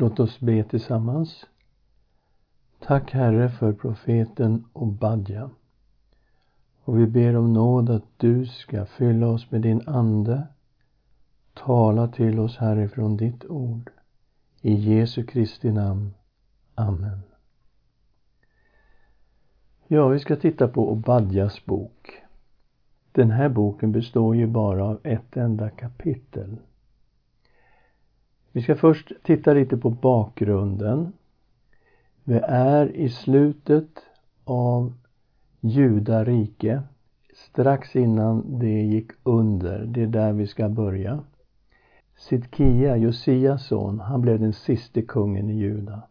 Låt oss be tillsammans. Tack Herre för profeten Obadja. Och vi ber om nåd att du ska fylla oss med din Ande. Tala till oss härifrån ditt ord. I Jesu Kristi namn. Amen. Ja, vi ska titta på Obadjas bok. Den här boken består ju bara av ett enda kapitel. Vi ska först titta lite på bakgrunden. Vi är i slutet av Judarike, strax innan det gick under. Det är där vi ska börja. Sidkia, Josias son, han blev den siste kungen i Juda.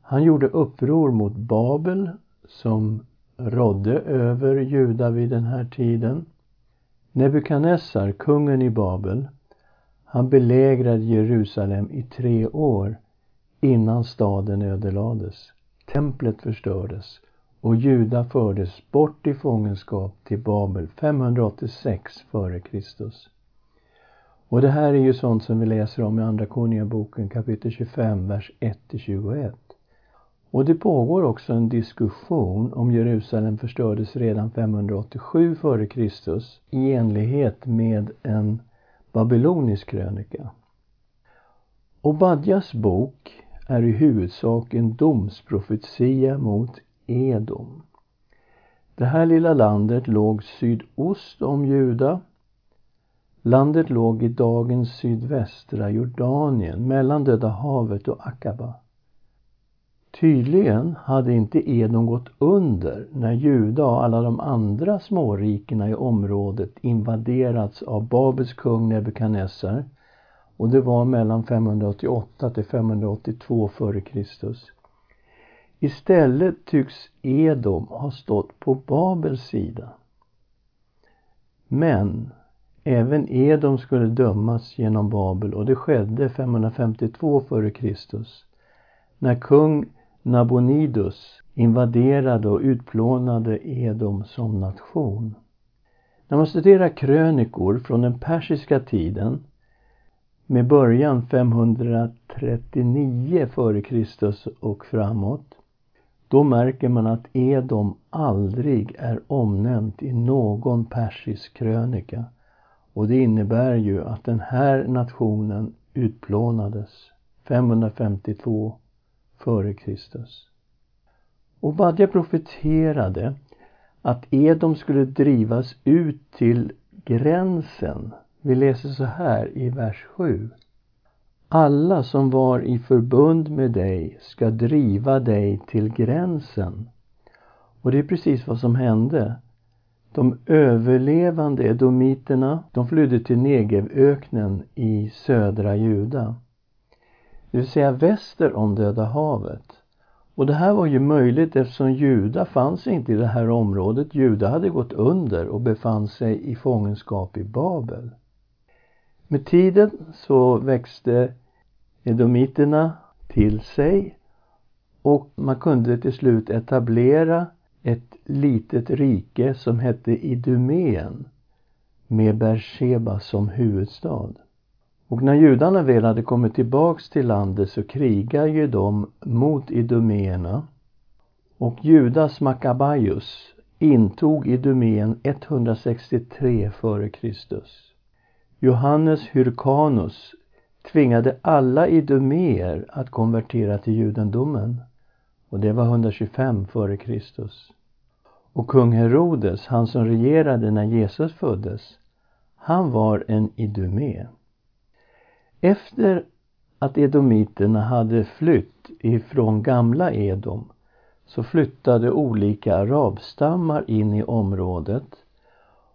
Han gjorde uppror mot Babel som rådde över Juda vid den här tiden. Nebukadnessar, kungen i Babel, han belägrade Jerusalem i tre år innan staden ödelades. Templet förstördes och Juda fördes bort i fångenskap till Babel 586 f.Kr. Och det här är ju sånt som vi läser om i Andra Konungaboken kapitel 25, vers 1-21. Och det pågår också en diskussion om Jerusalem förstördes redan 587 f.Kr. i enlighet med en babylonisk krönika. Obadjas bok är i huvudsak en domsprofetia mot Edom. Det här lilla landet låg sydost om Juda. Landet låg i dagens sydvästra Jordanien mellan Döda havet och Akaba. Tydligen hade inte Edom gått under när Juda och alla de andra smårikena i området invaderats av Babels kung Nebukadnessar och det var mellan 588 till 582 f.Kr. Istället tycks Edom ha stått på Babels sida. Men även Edom skulle dömas genom Babel och det skedde 552 f.Kr. när kung Nabonidus invaderade och utplånade Edom som nation. När man studerar krönikor från den persiska tiden med början 539 f.Kr. och framåt då märker man att Edom aldrig är omnämnt i någon persisk krönika. Och det innebär ju att den här nationen utplånades 552 före Kristus. Obadja profeterade att Edom skulle drivas ut till gränsen. Vi läser så här i vers 7. Alla som var i förbund med dig ska driva dig till gränsen. Och det är precis vad som hände. De överlevande edomiterna, de flydde till Negevöknen i södra Juda det vill säga väster om Döda havet. Och det här var ju möjligt eftersom Juda fanns inte i det här området. Juda hade gått under och befann sig i fångenskap i Babel. Med tiden så växte edomiterna till sig och man kunde till slut etablera ett litet rike som hette Idumeen med Beersheba som huvudstad. Och när judarna väl hade kommit tillbaks till landet så krigar ju de mot idumeerna. Och Judas Makabaios intog Idumeen 163 f.Kr. Johannes Hyrkanus tvingade alla idumeer att konvertera till judendomen och det var 125 f.Kr. Och kung Herodes, han som regerade när Jesus föddes, han var en idumé. Efter att edomiterna hade flytt ifrån gamla Edom så flyttade olika arabstammar in i området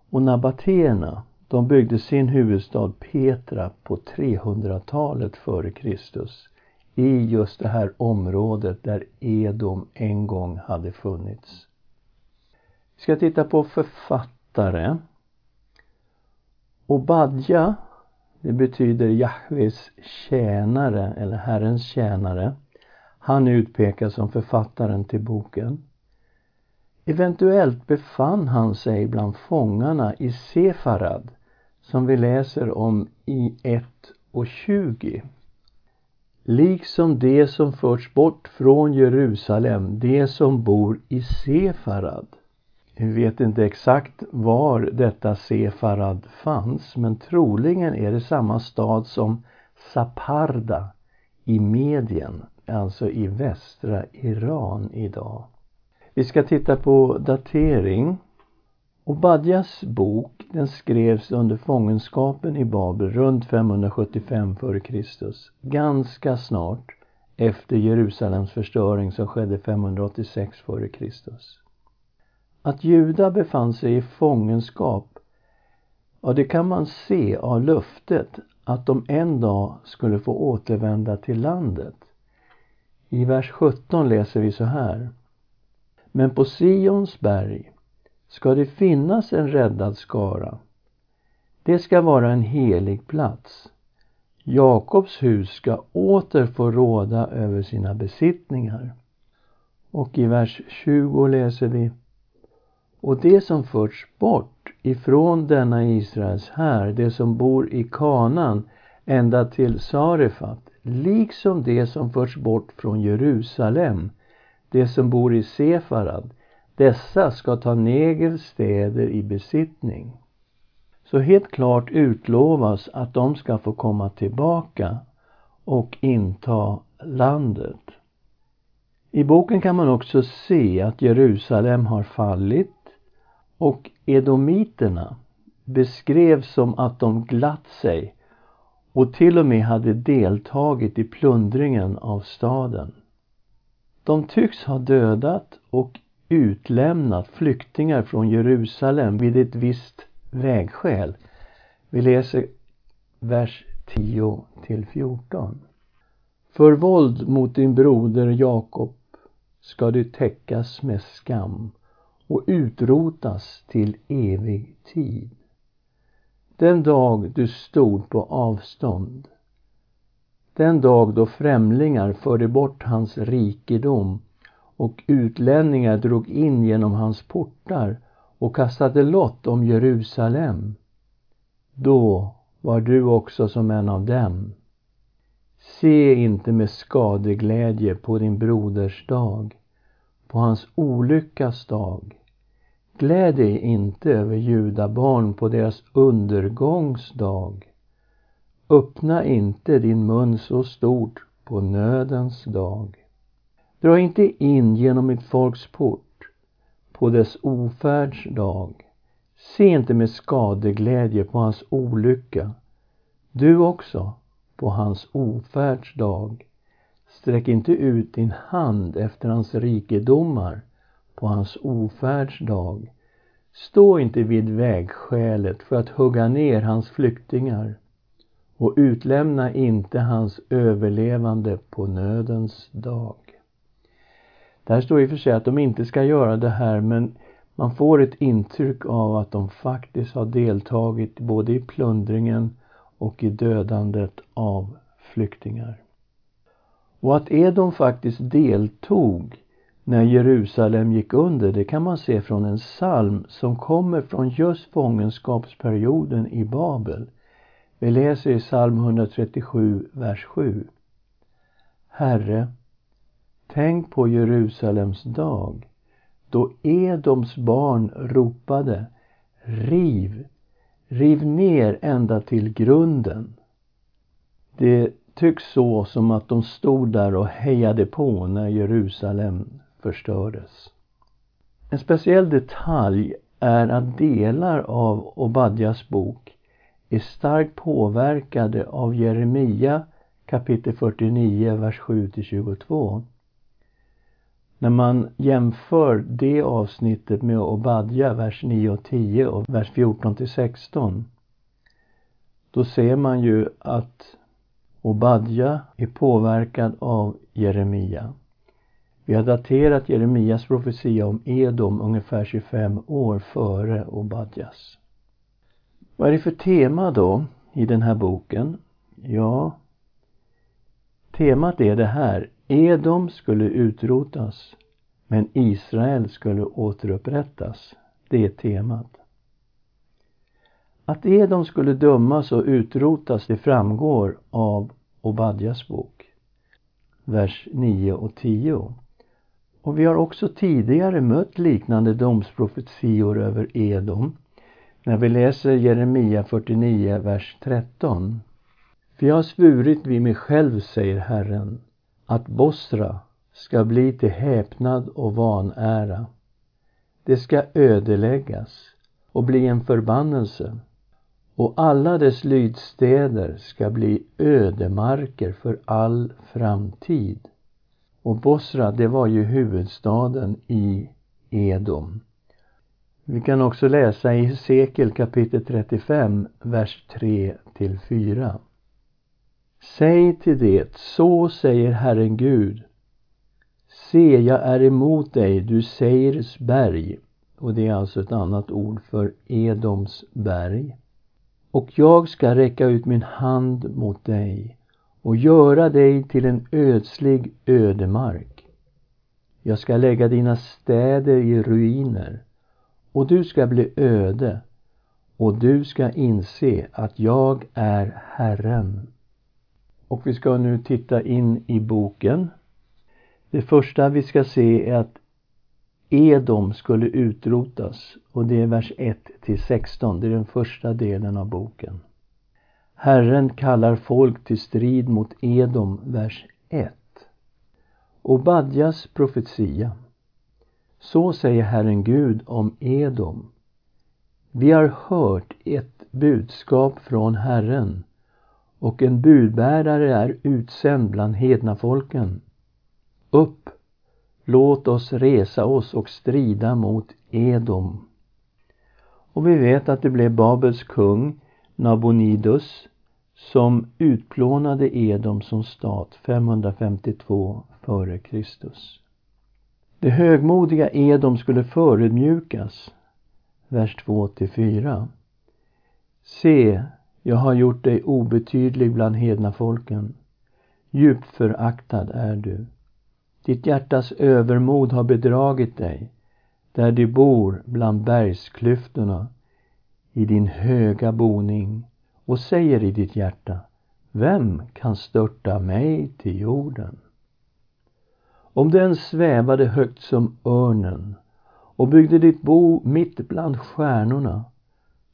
och nabatéerna de byggde sin huvudstad Petra på 300-talet före Kristus i just det här området där Edom en gång hade funnits. Vi ska titta på författare. Obadja det betyder Jahves tjänare eller Herrens tjänare. Han utpekas som författaren till boken. Eventuellt befann han sig bland fångarna i Sefarad som vi läser om i 1 och 20. liksom det som förts bort från Jerusalem, det som bor i Sefarad. Vi vet inte exakt var detta Sefarad fanns, men troligen är det samma stad som Saparda i Medien, alltså i västra Iran idag. Vi ska titta på datering. Obadjas bok den skrevs under fångenskapen i Babel runt 575 f.Kr. Ganska snart efter Jerusalems förstöring som skedde 586 f.Kr. Att Juda befann sig i fångenskap, ja det kan man se av löftet att de en dag skulle få återvända till landet. I vers 17 läser vi så här. Men på Sions berg ska det finnas en räddad skara. Det ska vara en helig plats. Jakobs hus ska åter få råda över sina besittningar. Och i vers 20 läser vi och det som förts bort ifrån denna Israels här, det som bor i kanan ända till Sarefat, liksom det som förts bort från Jerusalem, det som bor i Sefarad, dessa ska ta Negels städer i besittning. Så helt klart utlovas att de ska få komma tillbaka och inta landet. I boken kan man också se att Jerusalem har fallit och edomiterna beskrevs som att de glatt sig och till och med hade deltagit i plundringen av staden. De tycks ha dödat och utlämnat flyktingar från Jerusalem vid ett visst vägskäl. Vi läser vers 10 till 14. För våld mot din broder Jakob ska du täckas med skam och utrotas till evig tid. Den dag du stod på avstånd, den dag då främlingar förde bort hans rikedom och utlänningar drog in genom hans portar och kastade lott om Jerusalem. Då var du också som en av dem. Se inte med skadeglädje på din broders dag, på hans olyckas dag. Gläd dig inte över judabarn på deras undergångsdag. Öppna inte din mun så stort på nödens dag. Dra inte in genom mitt folks port på dess ofärds dag. Se inte med skadeglädje på hans olycka. Du också på hans ofärds dag. Sträck inte ut din hand efter hans rikedomar på hans ofärdsdag. Stå inte vid vägskälet för att hugga ner hans flyktingar och utlämna inte hans överlevande på nödens dag. Där står i och för sig att de inte ska göra det här men man får ett intryck av att de faktiskt har deltagit både i plundringen och i dödandet av flyktingar. Och att Edom faktiskt deltog när Jerusalem gick under, det kan man se från en psalm som kommer från just fångenskapsperioden i Babel. Vi läser i psalm 137, vers 7. Herre, tänk på Jerusalems dag, då Edoms barn ropade Riv, riv ner ända till grunden. Det tycks så som att de stod där och hejade på när Jerusalem förstördes. En speciell detalj är att delar av Obadjas bok är starkt påverkade av Jeremia kapitel 49, vers 7 22. När man jämför det avsnittet med Obadja, vers 9 och 10 och vers 14 till 16 då ser man ju att Obadja är påverkad av Jeremia. Vi har daterat Jeremias profetia om Edom ungefär 25 år före Obadjas. Vad är det för tema då i den här boken? Ja, temat är det här. Edom skulle utrotas, men Israel skulle återupprättas. Det är temat. Att Edom skulle dömas och utrotas, det framgår av Obadjas bok. vers 9 och 10. Och vi har också tidigare mött liknande domsprofetior över Edom när vi läser Jeremia 49, vers 13. För jag har svurit vid mig själv, säger Herren, att Bosra ska bli till häpnad och vanära. Det ska ödeläggas och bli en förbannelse och alla dess lydstäder ska bli ödemarker för all framtid. Och Bosra, det var ju huvudstaden i Edom. Vi kan också läsa i Hesekiel kapitel 35, vers 3 till 4. Säg till det, så säger Herren Gud. Se, jag är emot dig, du Seirs berg. Och det är alltså ett annat ord för Edoms berg. Och jag ska räcka ut min hand mot dig och göra dig till en ödslig ödemark. Jag ska lägga dina städer i ruiner och du ska bli öde och du ska inse att jag är Herren. Och vi ska nu titta in i boken. Det första vi ska se är att Edom skulle utrotas och det är vers 1 till 16. Det är den första delen av boken. Herren kallar folk till strid mot Edom, vers 1. Obadjas profetia. Så säger Herren Gud om Edom. Vi har hört ett budskap från Herren och en budbärare är utsänd bland hedna folken. Upp, låt oss resa oss och strida mot Edom. Och vi vet att det blev Babels kung Nabonidus som utplånade Edom som stat 552 f.Kr. Det högmodiga Edom skulle förödmjukas. Vers 2 4. Se, jag har gjort dig obetydlig bland hedna folken. Djupt föraktad är du. Ditt hjärtas övermod har bedragit dig, där du bor bland bergsklyftorna, i din höga boning och säger i ditt hjärta, vem kan störta mig till jorden? Om den svävade högt som örnen och byggde ditt bo mitt bland stjärnorna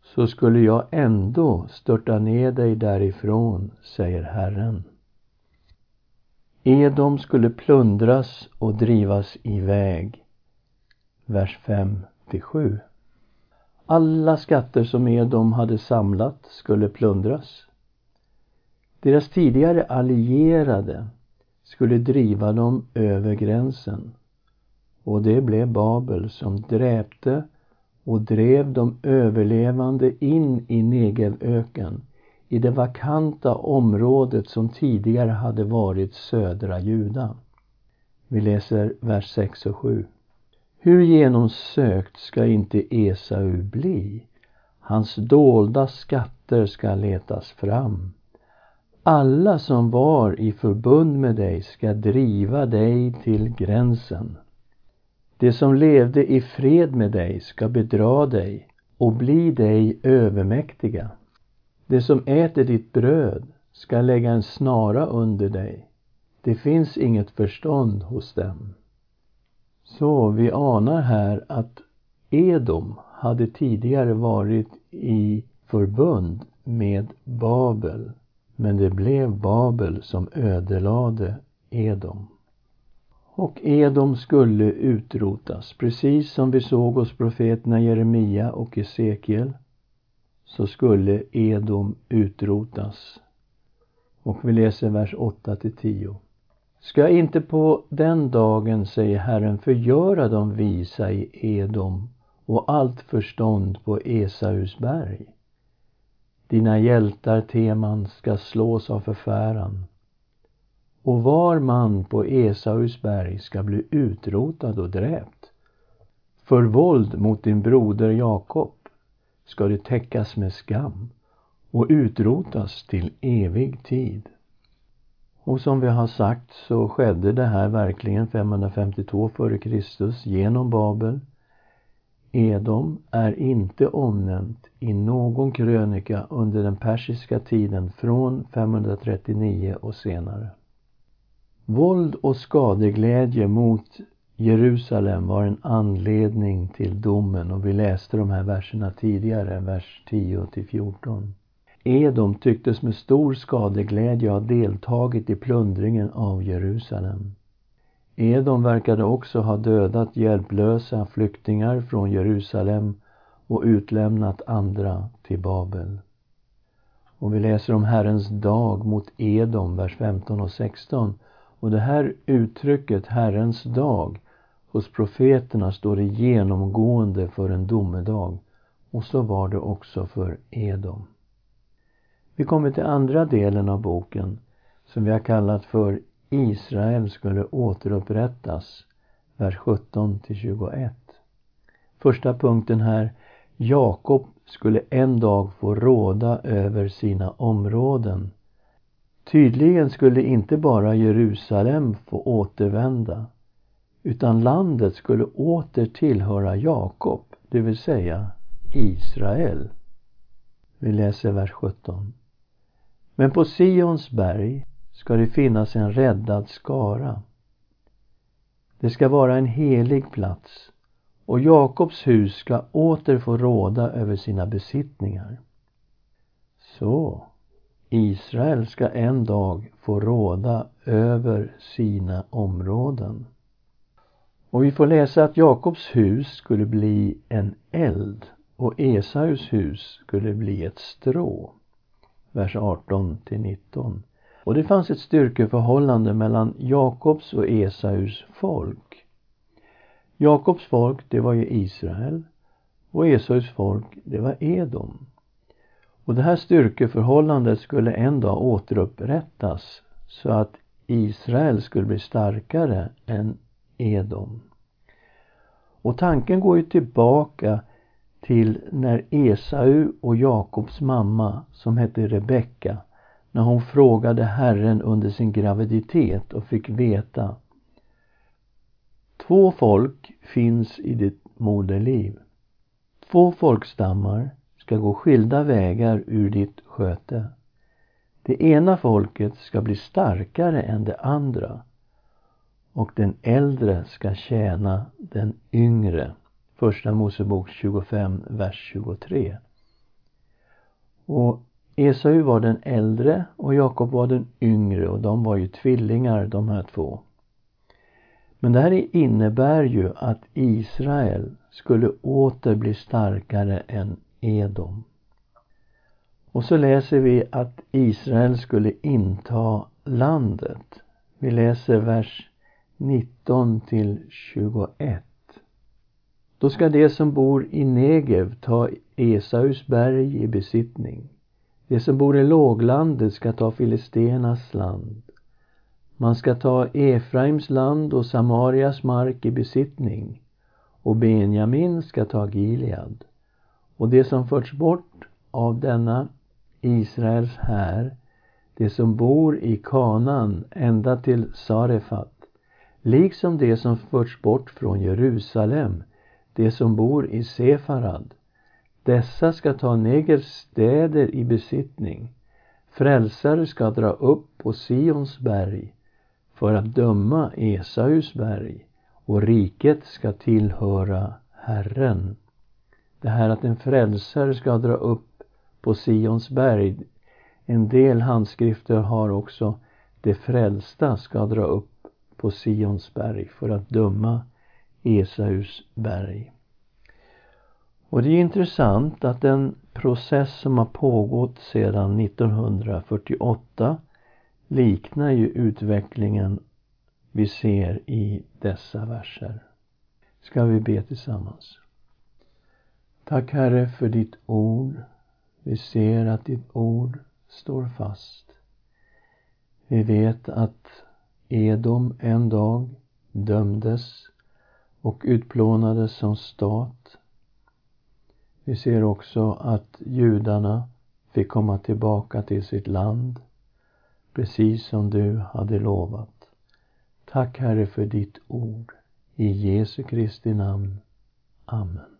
så skulle jag ändå störta ner dig därifrån, säger Herren. Edom skulle plundras och drivas iväg. Vers 5 7. Alla skatter som Edom hade samlat skulle plundras. Deras tidigare allierade skulle driva dem över gränsen. Och det blev Babel som dräpte och drev de överlevande in i Negevöken, i det vakanta området som tidigare hade varit södra Juda. Vi läser vers 6 och 7. Hur genomsökt ska inte Esau bli? Hans dolda skatter ska letas fram. Alla som var i förbund med dig ska driva dig till gränsen. De som levde i fred med dig ska bedra dig och bli dig övermäktiga. De som äter ditt bröd ska lägga en snara under dig. Det finns inget förstånd hos dem. Så vi anar här att Edom hade tidigare varit i förbund med Babel men det blev Babel som ödelade Edom. Och Edom skulle utrotas, precis som vi såg hos profeterna Jeremia och Esekiel så skulle Edom utrotas. Och vi läser vers 8 till 10. Ska jag inte på den dagen, säger Herren, förgöra de visa i Edom och allt förstånd på Esaus berg? Dina hjältar, Teman, ska slås av förfäran. Och var man på Esaus berg ska bli utrotad och dräpt. För våld mot din broder Jakob ska du täckas med skam och utrotas till evig tid. Och som vi har sagt så skedde det här verkligen 552 f.Kr. genom Babel Edom är inte omnämnt i någon krönika under den persiska tiden från 539 och senare. Våld och skadeglädje mot Jerusalem var en anledning till domen och vi läste de här verserna tidigare, vers 10 till 14. Edom tycktes med stor skadeglädje ha deltagit i plundringen av Jerusalem. Edom verkade också ha dödat hjälplösa flyktingar från Jerusalem och utlämnat andra till Babel. Och vi läser om Herrens dag mot Edom, vers 15 och 16. Och det här uttrycket, Herrens dag, hos profeterna står det genomgående för en domedag. Och så var det också för Edom. Vi kommer till andra delen av boken som vi har kallat för Israel skulle återupprättas, vers 17 till 21. Första punkten här, Jakob skulle en dag få råda över sina områden. Tydligen skulle inte bara Jerusalem få återvända, utan landet skulle åter tillhöra Jakob, det vill säga Israel. Vi läser vers 17. Men på Sions berg ska det finnas en räddad skara. Det ska vara en helig plats och Jakobs hus ska åter få råda över sina besittningar. Så, Israel ska en dag få råda över sina områden. Och vi får läsa att Jakobs hus skulle bli en eld och Esaus hus skulle bli ett strå. Vers 18 till 19. Och det fanns ett styrkeförhållande mellan Jakobs och Esaus folk. Jakobs folk, det var ju Israel och Esaus folk, det var Edom. Och det här styrkeförhållandet skulle en dag återupprättas så att Israel skulle bli starkare än Edom. Och tanken går ju tillbaka till när Esau och Jakobs mamma, som hette Rebecka, när hon frågade Herren under sin graviditet och fick veta Två folk finns i ditt moderliv. Två folkstammar ska gå skilda vägar ur ditt sköte. Det ena folket ska bli starkare än det andra och den äldre ska tjäna den yngre. Första Mosebok 25, vers 23. Och Esau var den äldre och Jakob var den yngre och de var ju tvillingar de här två. Men det här innebär ju att Israel skulle åter bli starkare än Edom. Och så läser vi att Israel skulle inta landet. Vi läser vers 19 till 21. Då ska de som bor i Negev ta Esaus berg i besittning. De som bor i låglandet ska ta Filistenas land. Man ska ta Efraims land och Samarias mark i besittning och Benjamin ska ta Gilead. Och det som förts bort av denna Israels här, de som bor i Kanan ända till Sarefat, liksom de som förts bort från Jerusalem, de som bor i Sefarad, dessa ska ta Negers städer i besittning. Frälsare ska dra upp på Sions berg för att döma Esaus berg och riket ska tillhöra Herren. Det här att en frälsare ska dra upp på Sions berg. En del handskrifter har också de frälsta ska dra upp på Sions berg för att döma Esaus berg. Och det är intressant att den process som har pågått sedan 1948 liknar ju utvecklingen vi ser i dessa verser. Ska vi be tillsammans? Tack Herre för ditt ord. Vi ser att ditt ord står fast. Vi vet att Edom en dag dömdes och utplånades som stat vi ser också att judarna fick komma tillbaka till sitt land, precis som du hade lovat. Tack Herre för ditt ord. I Jesu Kristi namn. Amen.